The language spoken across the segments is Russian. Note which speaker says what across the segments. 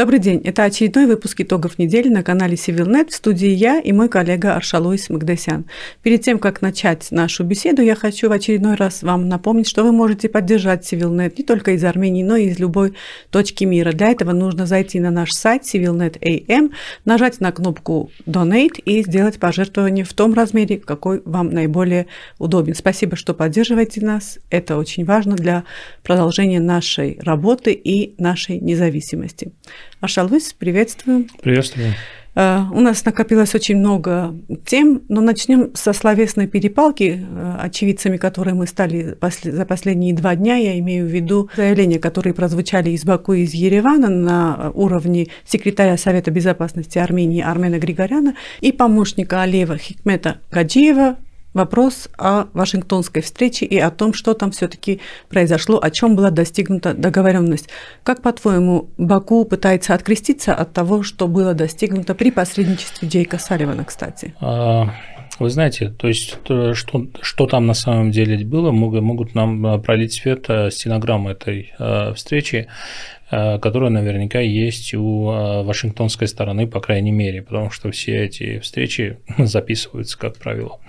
Speaker 1: Добрый день. Это очередной выпуск итогов недели на канале CivilNet. В студии я и мой коллега Аршалуис Магдасян. Перед тем, как начать нашу беседу, я хочу в очередной раз вам напомнить, что вы можете поддержать CivilNet не только из Армении, но и из любой точки мира. Для этого нужно зайти на наш сайт civilnet.am, нажать на кнопку Donate и сделать пожертвование в том размере, какой вам наиболее удобен. Спасибо, что поддерживаете нас. Это очень важно для продолжения нашей работы и нашей независимости. Ашалвис, приветствую.
Speaker 2: Приветствую.
Speaker 1: Э, у нас накопилось очень много тем, но начнем со словесной перепалки, э, очевидцами которой мы стали за последние два дня. Я имею в виду заявления, которые прозвучали из Баку и из Еревана на уровне секретаря Совета безопасности Армении Армена Григоряна и помощника Алиева Хикмета Гаджиева вопрос о Вашингтонской встрече и о том, что там все-таки произошло, о чем была достигнута договоренность. Как, по-твоему, Баку пытается откреститься от того, что было достигнуто при посредничестве Джейка Салливана, кстати?
Speaker 2: Вы знаете, то есть что, что там на самом деле было, могут, могут нам а, пролить свет а, стенограммы этой встречи. Э, которая наверняка есть у э, вашингтонской стороны, по крайней мере, потому что все эти встречи записываются, как правило.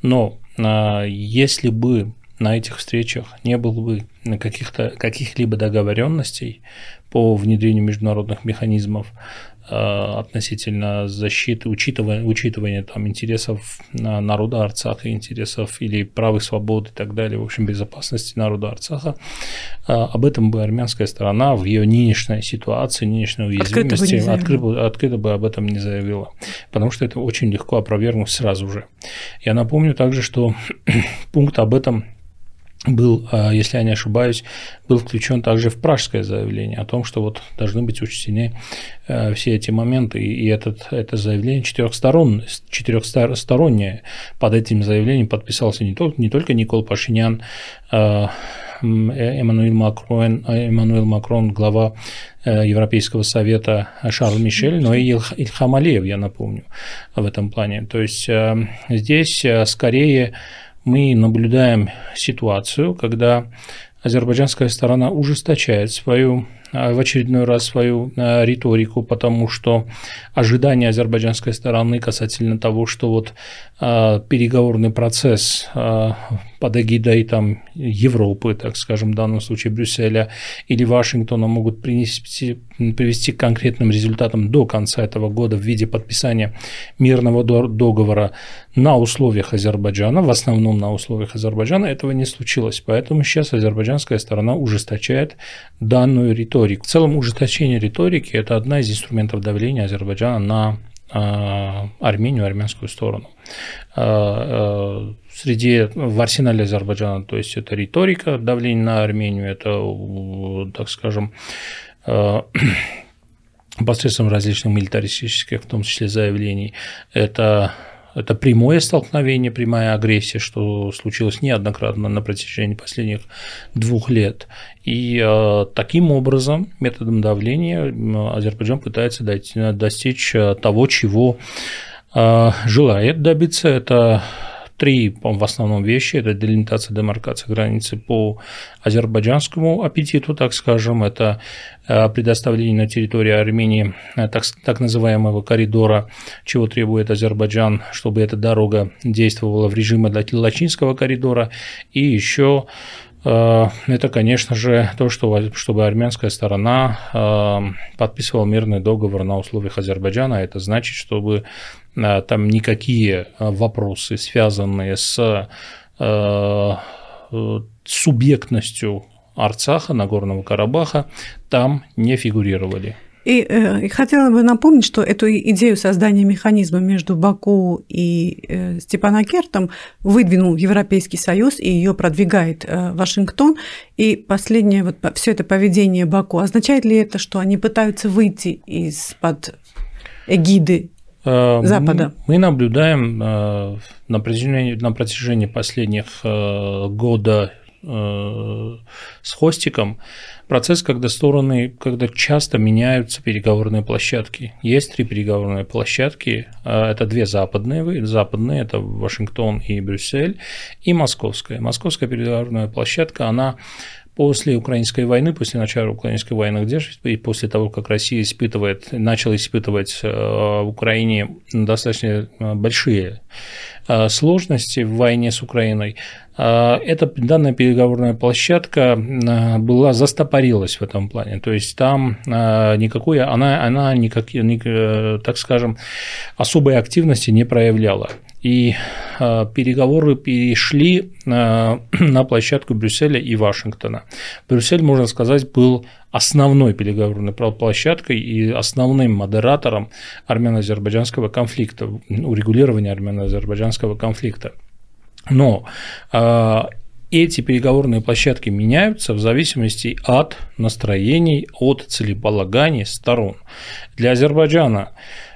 Speaker 2: Но э, если бы на этих встречах не было бы каких-то каких-либо договоренностей по внедрению международных механизмов Э, относительно защиты, учитывания, учитывания там, интересов народа Арцаха, интересов или прав и свобод и так далее, в общем, безопасности народа Арцаха. Э, об этом бы армянская сторона в ее нынешней ситуации, нынешней уязвимости открыто бы, открыто, открыто бы об этом не заявила, потому что это очень легко опровергнуть сразу же. Я напомню также, что пункт об этом был, а, если я не ошибаюсь, был включен также в пражское заявление о том, что вот должны быть учтены э, все эти моменты, и этот, это заявление четырехсторон, четырехстороннее. Под этим заявлением подписался не только, не только Никол Пашинян, а, Эммануил Макрон, Эммануил Макрон, глава э, Европейского совета Шарль Мишель, но и Ильхам Алиев, я напомню, в этом плане. То есть э, здесь скорее мы наблюдаем ситуацию, когда азербайджанская сторона ужесточает свою а, в очередной раз свою а, риторику, потому что ожидания азербайджанской стороны касательно того, что вот а, переговорный процесс под эгидой там, Европы, так скажем, в данном случае Брюсселя или Вашингтона могут принести, привести к конкретным результатам до конца этого года в виде подписания мирного договора на условиях Азербайджана, в основном на условиях Азербайджана, этого не случилось. Поэтому сейчас азербайджанская сторона ужесточает данную риторику. В целом ужесточение риторики – это одна из инструментов давления Азербайджана на Армению, армянскую сторону. А, а, среди в арсенале Азербайджана, то есть это риторика давления на Армению, это, так скажем, посредством различных милитаристических, в том числе заявлений, это это прямое столкновение, прямая агрессия, что случилось неоднократно на протяжении последних двух лет. И э, таким образом, методом давления, Азербайджан пытается достичь э, того, чего э, желает добиться. Это три в основном вещи. Это делимитация, демаркация границы по азербайджанскому аппетиту, так скажем. Это э, предоставление на территории Армении э, так, так называемого коридора, чего требует Азербайджан, чтобы эта дорога действовала в режиме Лачинского коридора. И еще э, это, конечно же, то, что, чтобы армянская сторона подписывала мирный договор на условиях Азербайджана. Это значит, чтобы там никакие э, вопросы, связанные с э, субъектностью Арцаха, Нагорного Карабаха, там не фигурировали.
Speaker 1: И э, хотела бы напомнить, что эту идею создания механизма между Баку и э, Степанакертом выдвинул Европейский Союз и ее продвигает э, Вашингтон. И последнее вот все это поведение Баку означает ли это, что они пытаются выйти из-под эгиды Э, Запада.
Speaker 2: Мы наблюдаем э, на протяжении, на протяжении последних э, года с хостиком процесс, когда стороны, когда часто меняются переговорные площадки. Есть три переговорные площадки, это две западные, западные, это Вашингтон и Брюссель, и московская. Московская переговорная площадка, она После украинской войны, после начала украинской войны, где и после того, как Россия испытывает, начала испытывать э, в Украине достаточно э, большие э, сложности в войне с Украиной, эта данная переговорная площадка была застопорилась в этом плане. То есть там никакой, она, она никак, так скажем, особой активности не проявляла и э, переговоры перешли э, на площадку Брюсселя и Вашингтона. Брюссель, можно сказать, был основной переговорной площадкой и основным модератором армяно-азербайджанского конфликта, урегулирования армяно-азербайджанского конфликта. Но э, эти переговорные площадки меняются в зависимости от настроений, от целеполаганий сторон. Для Азербайджана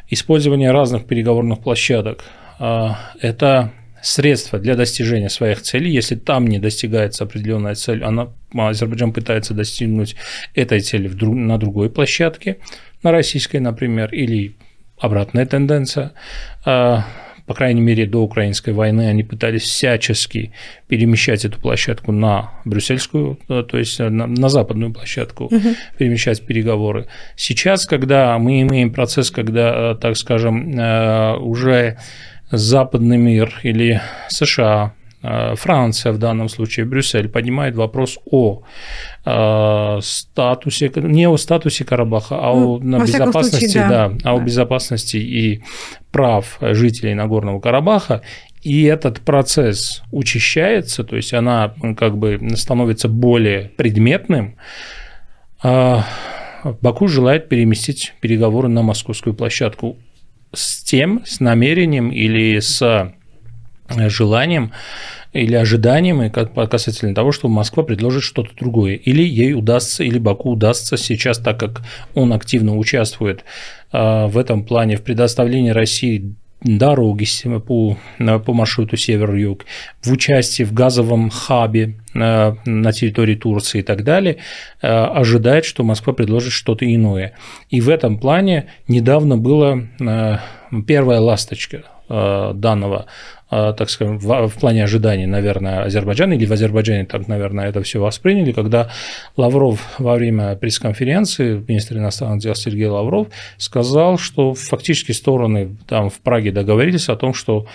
Speaker 2: использование разных переговорных площадок а, это средство для достижения своих целей. Если там не достигается определенная цель, она, Азербайджан пытается достигнуть этой цели на другой площадке, на российской, например, или обратная тенденция. А, по крайней мере, до украинской войны они пытались всячески перемещать эту площадку на брюссельскую, э, то есть на, на западную площадку, угу. перемещать переговоры. Сейчас, когда мы имеем процесс, когда, э, так скажем, э, уже западный мир или США, э, Франция в данном случае, Брюссель поднимает вопрос о э, статусе, не о статусе Карабаха, а ну, о на безопасности, случае, да. Да, а о безопасности и прав жителей Нагорного Карабаха, и этот процесс учащается, то есть она как бы становится более предметным, э, Баку желает переместить переговоры на московскую площадку с тем, с намерением или с э, желанием или ожиданием и касательно того, что Москва предложит что-то другое. Или ей удастся, или Баку удастся сейчас, так как он активно участвует э, в этом плане в предоставлении России дороги по, по маршруту север-юг, в участии в газовом хабе э, на территории Турции и так далее, э, ожидает, что Москва предложит что-то иное. И в этом плане недавно была э, первая ласточка данного а, так скажем, в, в плане ожиданий, наверное, Азербайджана, или в Азербайджане так, наверное, это все восприняли, когда Лавров во время пресс-конференции, министр иностранных дел Сергей Лавров, сказал, что фактически стороны там в Праге договорились о том, что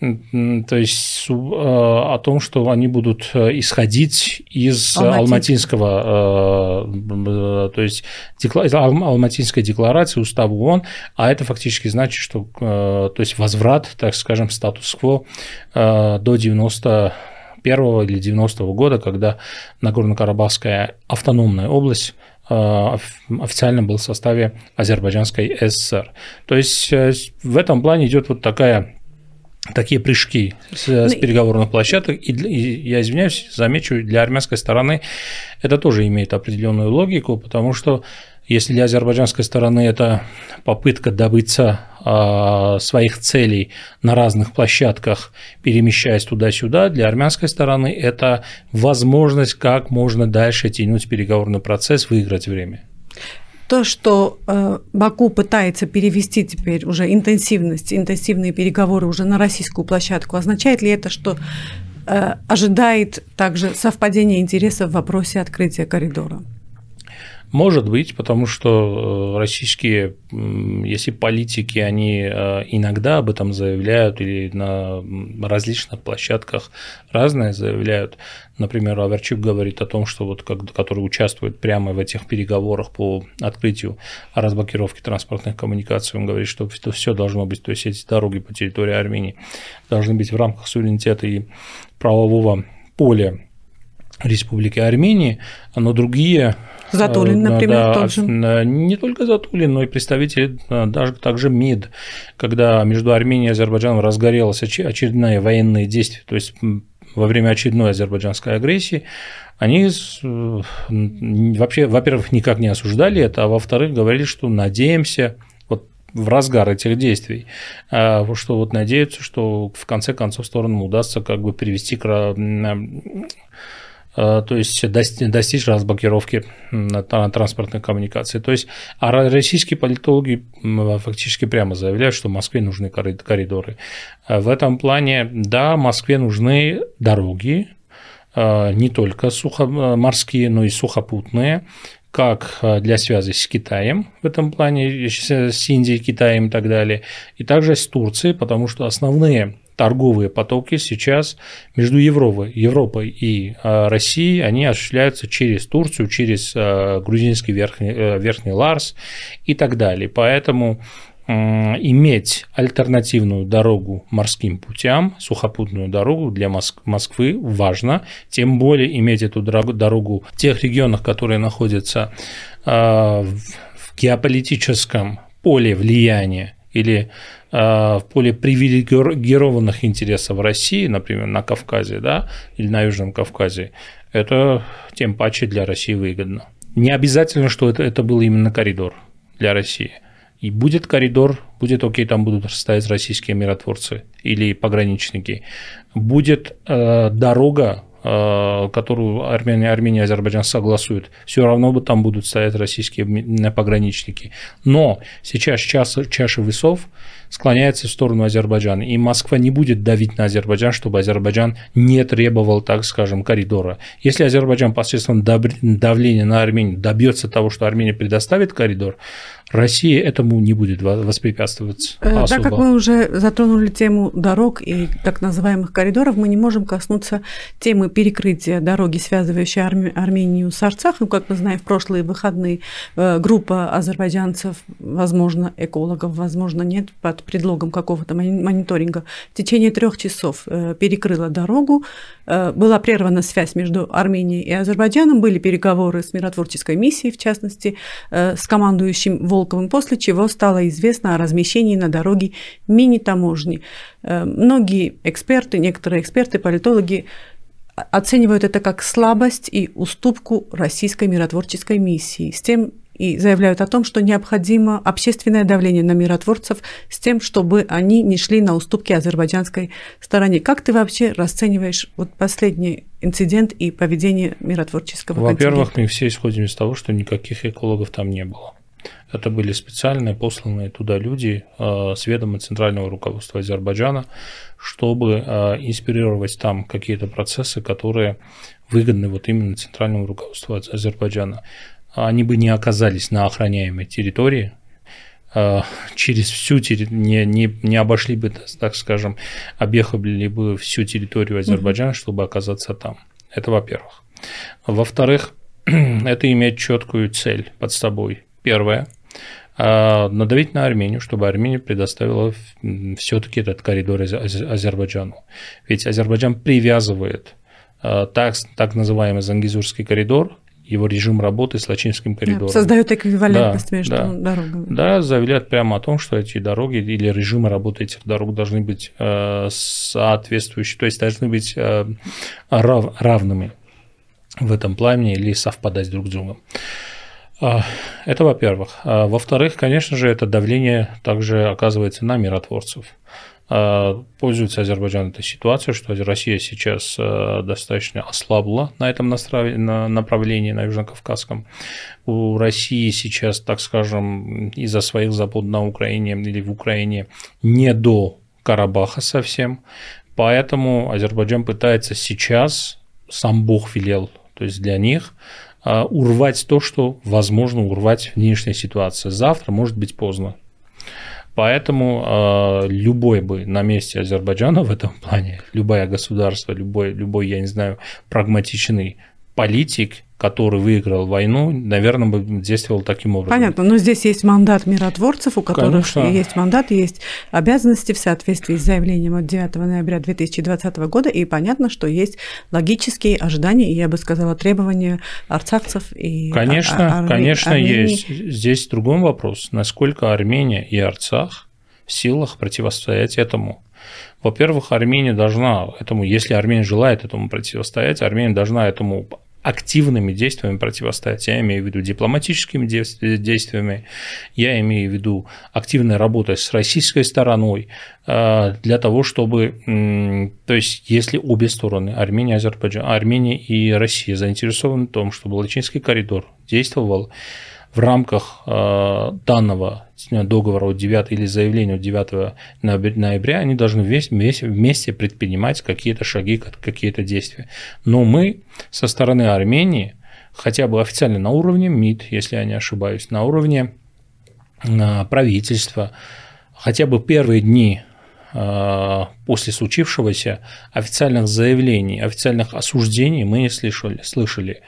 Speaker 2: то есть э, о том, что они будут э, исходить из алматинского, э, то есть алматинской декларации устава ООН, а это фактически значит, что то есть возврат, так скажем, статус-кво до 90 первого или 90-го года, когда Нагорно-Карабахская автономная область официально был в составе Азербайджанской ССР. То есть в этом плане идет вот такая такие прыжки с, с ну переговорных площадок. И, и я извиняюсь, замечу, для армянской стороны это тоже имеет определенную логику, потому что если для азербайджанской стороны это попытка добыться э, своих целей на разных площадках, перемещаясь туда-сюда, для армянской стороны это возможность, как можно дальше тянуть переговорный процесс, выиграть время
Speaker 1: то, что э, Баку пытается перевести теперь уже интенсивность, интенсивные переговоры уже на российскую площадку, означает ли это, что э, ожидает также совпадение интересов в вопросе открытия коридора?
Speaker 2: Может быть, потому что э, российские, если политики, они э, иногда об этом заявляют или на различных площадках разное заявляют. Например, Аверчук говорит о том, что вот который участвует прямо в этих переговорах по открытию разблокировки транспортных коммуникаций, он говорит, что все должно быть, то есть эти дороги по территории Армении должны быть в рамках суверенитета и правового поля Республики Армении, но другие
Speaker 1: Затулин, э, например, да, тот же.
Speaker 2: Не только Затулин, но и представители э, даже также МИД, когда между Арменией и Азербайджаном разгорелась очередная военные действия, то есть во время очередной азербайджанской агрессии, они э, вообще, во-первых, никак не осуждали это, а во-вторых, говорили, что надеемся, в разгар этих действий, что вот надеются, что в конце концов сторонам удастся как бы привести к Э, то есть достичь разблокировки транспортной коммуникации. То есть а российские политологи фактически прямо заявляют, что Москве нужны коридоры. Э, в этом плане, да, Москве нужны дороги, не только сухоморские, но и сухопутные, как для связи с Китаем в этом плане, с Индией, Китаем и так далее, и также с Турцией, потому что основные торговые потоки сейчас между Европой, Европой и э, Россией, они осуществляются через Турцию, через э, грузинский верхний, э, верхний Ларс и так далее. Поэтому иметь альтернативную дорогу морским путям, сухопутную дорогу для Москвы важно, тем более иметь эту дорогу в тех регионах, которые находятся в геополитическом поле влияния или Э, в поле привилегированных интересов России, например, на Кавказе, да, или на Южном Кавказе, это тем паче для России выгодно. Не обязательно, что это, это был именно коридор для России. И будет коридор, будет окей, там будут стоять российские миротворцы или пограничники. Будет э, дорога, которую Армения, Армения и Азербайджан согласуют, все равно там будут стоять российские пограничники. Но сейчас чаша, чаша весов склоняется в сторону Азербайджана. И Москва не будет давить на Азербайджан, чтобы Азербайджан не требовал, так скажем, коридора. Если Азербайджан посредством давления на Армению добьется того, что Армения предоставит коридор, Россия этому не будет воспрепятствовать.
Speaker 1: Особо. Э, так как мы уже затронули тему дорог и так называемых коридоров, мы не можем коснуться темы перекрытия дороги, связывающей Армению с Арцахом. Как мы знаем, в прошлые выходные э, группа азербайджанцев, возможно, экологов, возможно, нет, под предлогом какого-то мониторинга, в течение трех часов э, перекрыла дорогу. Была прервана связь между Арменией и Азербайджаном, были переговоры с миротворческой миссией, в частности, с командующим Волковым, после чего стало известно о размещении на дороге мини-таможни. Э, многие эксперты, некоторые эксперты, политологи оценивают это как слабость и уступку российской миротворческой миссии с тем, и заявляют о том, что необходимо общественное давление на миротворцев с тем, чтобы они не шли на уступки азербайджанской стороне. Как ты вообще расцениваешь вот последний инцидент и поведение миротворческого
Speaker 2: Во-первых, мы все исходим из того, что никаких экологов там не было. Это были специальные посланные туда люди э, с ведома центрального руководства Азербайджана, чтобы э, инспирировать там какие-то процессы, которые выгодны вот именно центральному руководству Азербайджана. Они бы не оказались на охраняемой территории, э, через всю не, не, не обошли бы, так скажем, объехали бы всю территорию Азербайджана, чтобы оказаться там. Это во-первых. Во-вторых, это имеет четкую цель под собой. Первое а, надавить на Армению, чтобы Армения предоставила все-таки этот коридор Азербайджану. Ведь Азербайджан привязывает а, так, так называемый Зангизурский коридор, его режим работы с Лачинским коридором.
Speaker 1: Создают эквивалентность да, между да, дорогами.
Speaker 2: Да, заявляют прямо о том, что эти дороги или режимы работы этих дорог должны быть э, соответствующие, то есть должны быть э, рав, равными в этом плане или совпадать друг с другом. А, это во-первых. А, во-вторых, конечно же, это давление также оказывается на миротворцев. А, пользуется Азербайджан этой ситуацией, что Россия сейчас достаточно ослабла на этом направлении, на Южно-Кавказском. У России сейчас, так скажем, из-за своих забот на Украине или в Украине не до Карабаха совсем. Поэтому Азербайджан пытается сейчас, сам Бог велел, то есть для них, а, урвать то, что возможно урвать в нынешней ситуации. Завтра может быть поздно. Поэтому э, любой бы на месте Азербайджана в этом плане, любое государство, любой, любой, я не знаю, прагматичный политик, который выиграл войну, наверное, бы действовал таким образом.
Speaker 1: Понятно, но здесь есть мандат миротворцев, у которых Конечно. есть мандат, есть обязанности в соответствии с заявлением от 9 ноября 2020 года, и понятно, что есть логические ожидания, и я бы сказала, требования арцахцев и
Speaker 2: Конечно, Ар- конечно, Армении. есть. Здесь другой вопрос, насколько Армения и Арцах в силах противостоять этому. Во-первых, Армения должна этому, если Армения желает этому противостоять, Армения должна этому активными действиями противостоять. Я имею в виду дипломатическими действиями, я имею в виду активной работой с российской стороной э, для того, чтобы, то есть, если обе стороны, Армения, Азербайджан, Армения и Россия заинтересованы в том, чтобы Лачинский коридор действовал, в рамках э, данного договора от 9 или заявления от 9 ноября, они должны вместе, вместе предпринимать какие-то шаги, какие-то действия. Но мы со стороны Армении, хотя бы официально на уровне МИД, если я не ошибаюсь, на уровне э, правительства, хотя бы первые дни после случившегося официальных заявлений, официальных осуждений мы не слышали. слышали.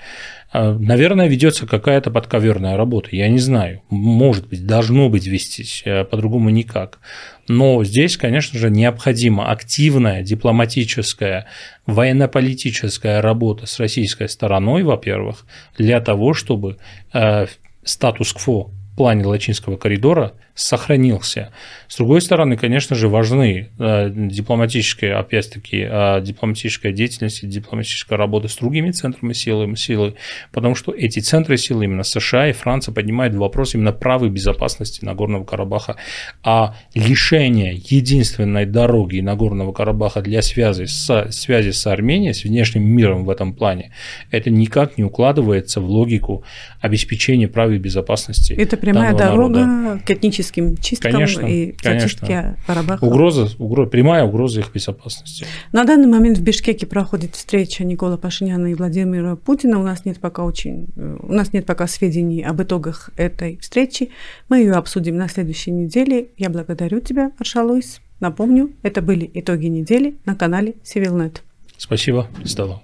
Speaker 2: Э, наверное, ведется какая-то подковерная работа, я не знаю. Может быть, должно быть вестись, э, по-другому никак. Но здесь, конечно же, необходима активная дипломатическая, военно-политическая работа с российской стороной, во-первых, для того, чтобы статус-кво в плане Лачинского коридора сохранился. С другой стороны, конечно же, важны э, дипломатические, опять-таки, э, дипломатическая деятельность, дипломатическая работа с другими центрами силы, силы, потому что эти центры силы, именно США и Франция, поднимают вопрос именно правы безопасности Нагорного Карабаха, а лишение единственной дороги Нагорного Карабаха для связи с, связи с Арменией, с внешним миром в этом плане, это никак не укладывается в логику обеспечения прав и безопасности.
Speaker 1: Это прямая дорога народа. к этническим этническим чисткам конечно, и зачистке Карабаха.
Speaker 2: Угроза, угроза, прямая угроза их безопасности.
Speaker 1: На данный момент в Бишкеке проходит встреча Никола Пашиняна и Владимира Путина. У нас нет пока очень, э, у нас нет пока сведений об итогах этой встречи. Мы ее обсудим на следующей неделе. Я благодарю тебя, Аршалуис. Напомню, это были итоги недели на канале Civilnet.
Speaker 2: Спасибо, Стелла.